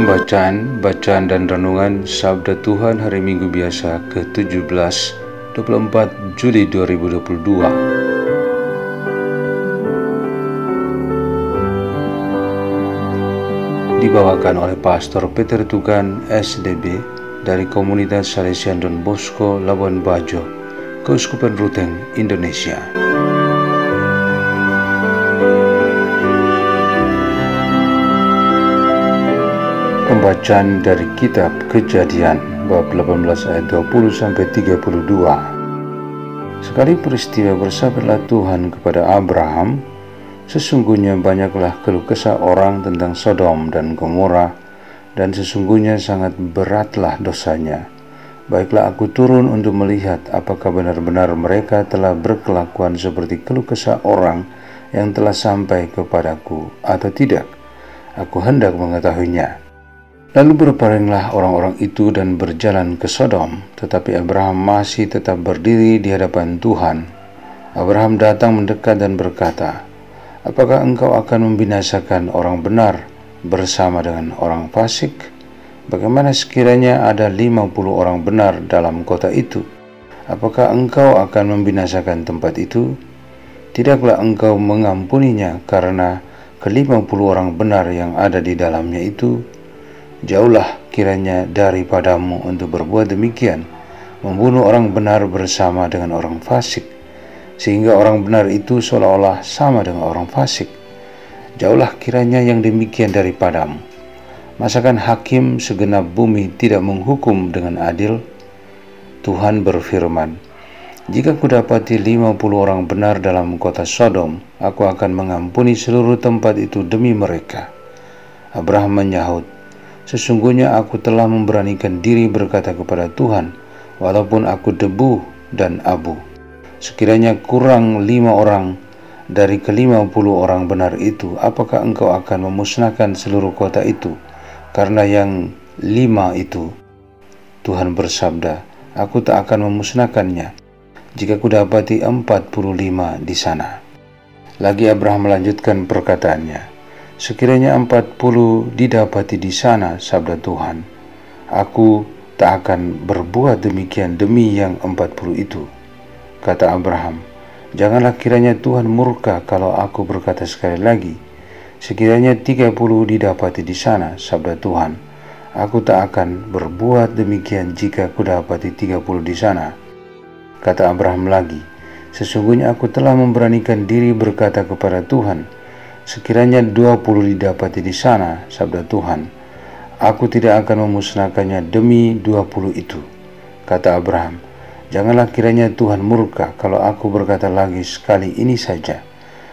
Bacaan, bacaan dan renungan Sabda Tuhan Hari Minggu Biasa ke-17 24 Juli 2022 Dibawakan oleh Pastor Peter Tugan SDB dari Komunitas Salesian Don Bosco Labuan Bajo, Keuskupan Ruteng, Indonesia. Pembacaan dari kitab Kejadian bab 18 ayat 20 sampai 32. Sekali peristiwa bersabarlah Tuhan kepada Abraham, sesungguhnya banyaklah keluh kesah orang tentang Sodom dan Gomora, dan sesungguhnya sangat beratlah dosanya. Baiklah aku turun untuk melihat apakah benar-benar mereka telah berkelakuan seperti keluh kesah orang yang telah sampai kepadaku atau tidak. Aku hendak mengetahuinya. Lalu berpalinglah orang-orang itu dan berjalan ke Sodom, tetapi Abraham masih tetap berdiri di hadapan Tuhan. Abraham datang mendekat dan berkata, Apakah engkau akan membinasakan orang benar bersama dengan orang fasik? Bagaimana sekiranya ada 50 orang benar dalam kota itu? Apakah engkau akan membinasakan tempat itu? Tidaklah engkau mengampuninya karena ke-50 orang benar yang ada di dalamnya itu Jauhlah kiranya daripadamu untuk berbuat demikian, membunuh orang benar bersama dengan orang fasik, sehingga orang benar itu seolah-olah sama dengan orang fasik. Jauhlah kiranya yang demikian daripadamu. Masakan hakim segenap bumi tidak menghukum dengan adil? Tuhan berfirman, Jika kudapati 50 orang benar dalam kota Sodom, aku akan mengampuni seluruh tempat itu demi mereka. Abraham menyahut, Sesungguhnya aku telah memberanikan diri berkata kepada Tuhan, walaupun aku debu dan abu. Sekiranya kurang lima orang dari kelima puluh orang benar itu, apakah engkau akan memusnahkan seluruh kota itu? Karena yang lima itu, Tuhan bersabda, aku tak akan memusnahkannya jika kudapati empat puluh lima di sana. Lagi Abraham melanjutkan perkataannya, Sekiranya empat puluh didapati di sana, sabda Tuhan, aku tak akan berbuat demikian demi yang empat puluh itu. Kata Abraham, janganlah kiranya Tuhan murka kalau aku berkata sekali lagi, sekiranya tiga puluh didapati di sana, sabda Tuhan, aku tak akan berbuat demikian jika aku dapati tiga puluh di sana. Kata Abraham lagi, sesungguhnya aku telah memberanikan diri berkata kepada Tuhan, Sekiranya dua puluh didapati di sana, sabda Tuhan, aku tidak akan memusnahkannya demi dua puluh itu. Kata Abraham, janganlah kiranya Tuhan murka kalau aku berkata lagi sekali ini saja.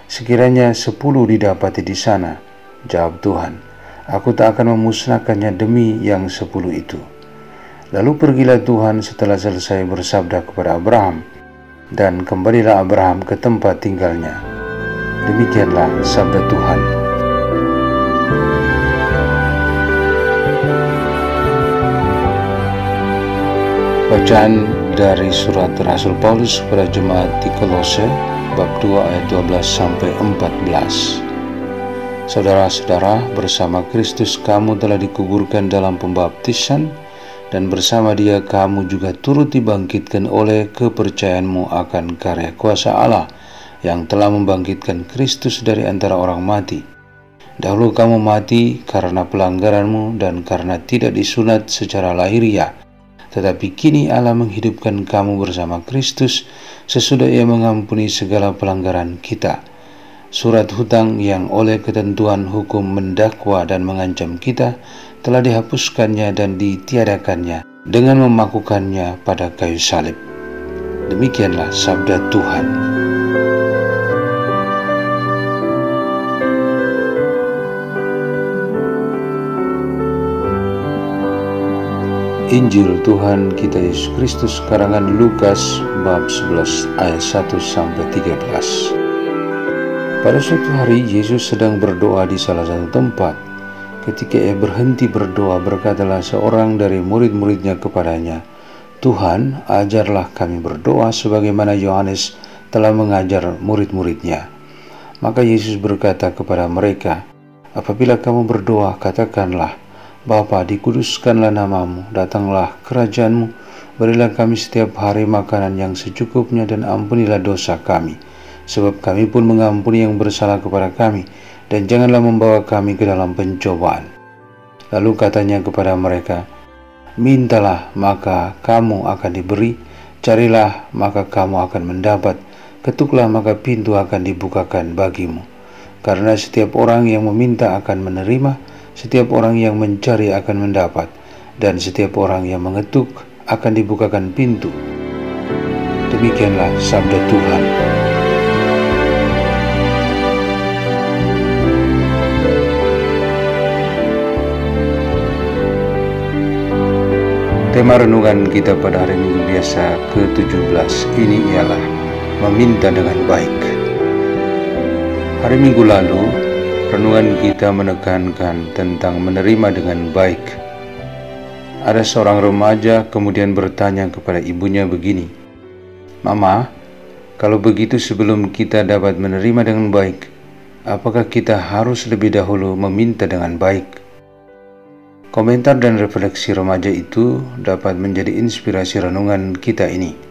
Sekiranya sepuluh didapati di sana, jawab Tuhan, aku tak akan memusnahkannya demi yang sepuluh itu. Lalu pergilah Tuhan setelah selesai bersabda kepada Abraham, dan kembalilah Abraham ke tempat tinggalnya. Demikianlah sabda Tuhan. Bacaan dari surat Rasul Paulus kepada jemaat di Kolose bab 2 ayat 12 sampai 14. Saudara-saudara, bersama Kristus kamu telah dikuburkan dalam pembaptisan dan bersama dia kamu juga turut dibangkitkan oleh kepercayaanmu akan karya kuasa Allah yang telah membangkitkan Kristus dari antara orang mati. Dahulu kamu mati karena pelanggaranmu dan karena tidak disunat secara lahiriah. Tetapi kini Allah menghidupkan kamu bersama Kristus sesudah ia mengampuni segala pelanggaran kita. Surat hutang yang oleh ketentuan hukum mendakwa dan mengancam kita telah dihapuskannya dan ditiadakannya dengan memakukannya pada kayu salib. Demikianlah sabda Tuhan. Injil Tuhan kita Yesus Kristus karangan Lukas bab 11 ayat 1 sampai 13. Pada suatu hari Yesus sedang berdoa di salah satu tempat. Ketika ia berhenti berdoa berkatalah seorang dari murid-muridnya kepadanya, Tuhan ajarlah kami berdoa sebagaimana Yohanes telah mengajar murid-muridnya. Maka Yesus berkata kepada mereka, Apabila kamu berdoa, katakanlah, Bapa, dikuduskanlah namamu, datanglah kerajaanmu, berilah kami setiap hari makanan yang secukupnya dan ampunilah dosa kami, sebab kami pun mengampuni yang bersalah kepada kami, dan janganlah membawa kami ke dalam pencobaan. Lalu katanya kepada mereka, Mintalah, maka kamu akan diberi, carilah, maka kamu akan mendapat, ketuklah, maka pintu akan dibukakan bagimu. Karena setiap orang yang meminta akan menerima, setiap orang yang mencari akan mendapat, dan setiap orang yang mengetuk akan dibukakan pintu. Demikianlah sabda Tuhan. Tema renungan kita pada hari Minggu biasa ke-17 ini ialah meminta dengan baik. Hari Minggu lalu Renungan kita menekankan tentang menerima dengan baik. Ada seorang remaja kemudian bertanya kepada ibunya begini, "Mama, kalau begitu sebelum kita dapat menerima dengan baik, apakah kita harus lebih dahulu meminta dengan baik?" Komentar dan refleksi remaja itu dapat menjadi inspirasi renungan kita ini.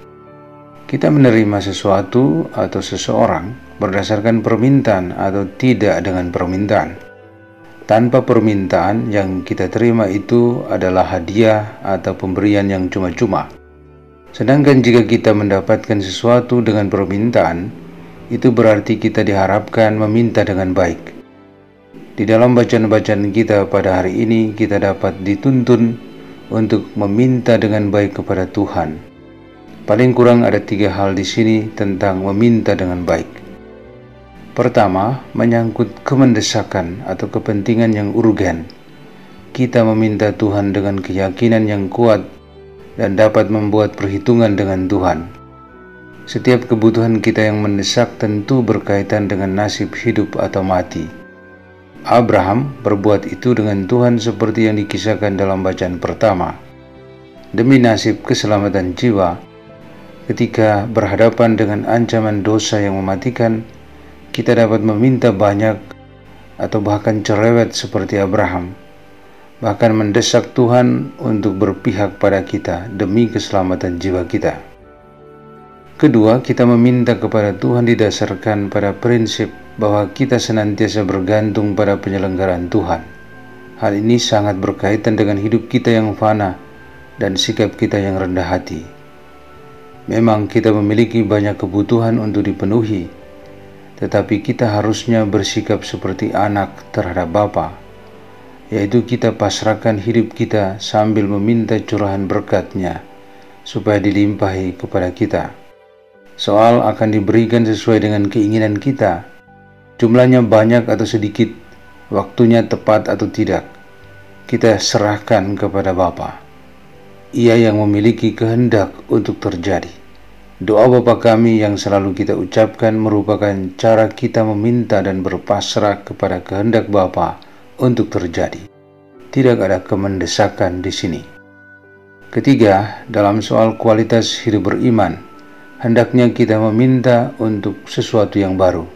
Kita menerima sesuatu atau seseorang berdasarkan permintaan atau tidak dengan permintaan. Tanpa permintaan yang kita terima itu adalah hadiah atau pemberian yang cuma-cuma. Sedangkan jika kita mendapatkan sesuatu dengan permintaan, itu berarti kita diharapkan meminta dengan baik. Di dalam bacaan-bacaan kita pada hari ini, kita dapat dituntun untuk meminta dengan baik kepada Tuhan. Paling kurang ada tiga hal di sini tentang meminta dengan baik. Pertama, menyangkut kemendesakan atau kepentingan yang urgen. Kita meminta Tuhan dengan keyakinan yang kuat dan dapat membuat perhitungan dengan Tuhan. Setiap kebutuhan kita yang mendesak tentu berkaitan dengan nasib hidup atau mati. Abraham berbuat itu dengan Tuhan seperti yang dikisahkan dalam bacaan pertama. Demi nasib keselamatan jiwa, ketika berhadapan dengan ancaman dosa yang mematikan, kita dapat meminta banyak atau bahkan cerewet seperti Abraham, bahkan mendesak Tuhan untuk berpihak pada kita demi keselamatan jiwa kita. Kedua, kita meminta kepada Tuhan didasarkan pada prinsip bahwa kita senantiasa bergantung pada penyelenggaraan Tuhan. Hal ini sangat berkaitan dengan hidup kita yang fana dan sikap kita yang rendah hati. Memang kita memiliki banyak kebutuhan untuk dipenuhi, tetapi kita harusnya bersikap seperti anak terhadap Bapa, yaitu kita pasrahkan hidup kita sambil meminta curahan berkatnya supaya dilimpahi kepada kita. Soal akan diberikan sesuai dengan keinginan kita, jumlahnya banyak atau sedikit, waktunya tepat atau tidak, kita serahkan kepada Bapa. Ia yang memiliki kehendak untuk terjadi. Doa Bapa kami yang selalu kita ucapkan merupakan cara kita meminta dan berpasrah kepada kehendak Bapa untuk terjadi. Tidak ada kemendesakan di sini. Ketiga, dalam soal kualitas hidup beriman, hendaknya kita meminta untuk sesuatu yang baru.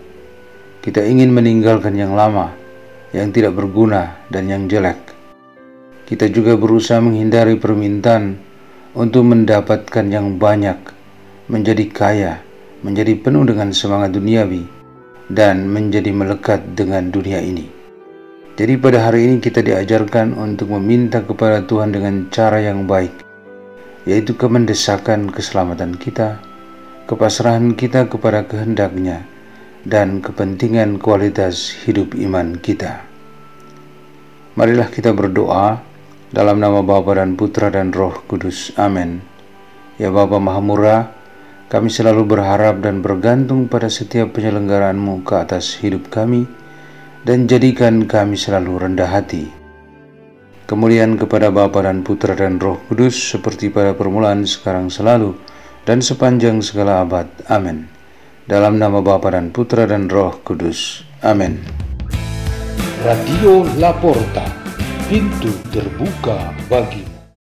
Kita ingin meninggalkan yang lama, yang tidak berguna, dan yang jelek. Kita juga berusaha menghindari permintaan untuk mendapatkan yang banyak menjadi kaya, menjadi penuh dengan semangat duniawi, dan menjadi melekat dengan dunia ini. Jadi pada hari ini kita diajarkan untuk meminta kepada Tuhan dengan cara yang baik, yaitu kemendesakan keselamatan kita, kepasrahan kita kepada kehendaknya, dan kepentingan kualitas hidup iman kita. Marilah kita berdoa dalam nama Bapa dan Putra dan Roh Kudus. Amin. Ya Bapa Maha Murah, Kami selalu berharap dan bergantung pada setiap penyelenggaraanmu ke atas hidup kami, dan jadikan kami selalu rendah hati. Kemuliaan kepada Bapa dan Putra dan Roh Kudus, seperti pada permulaan, sekarang, selalu, dan sepanjang segala abad. Amin. Dalam nama Bapa dan Putra dan Roh Kudus. Amin. Radio Laporta, pintu terbuka bagi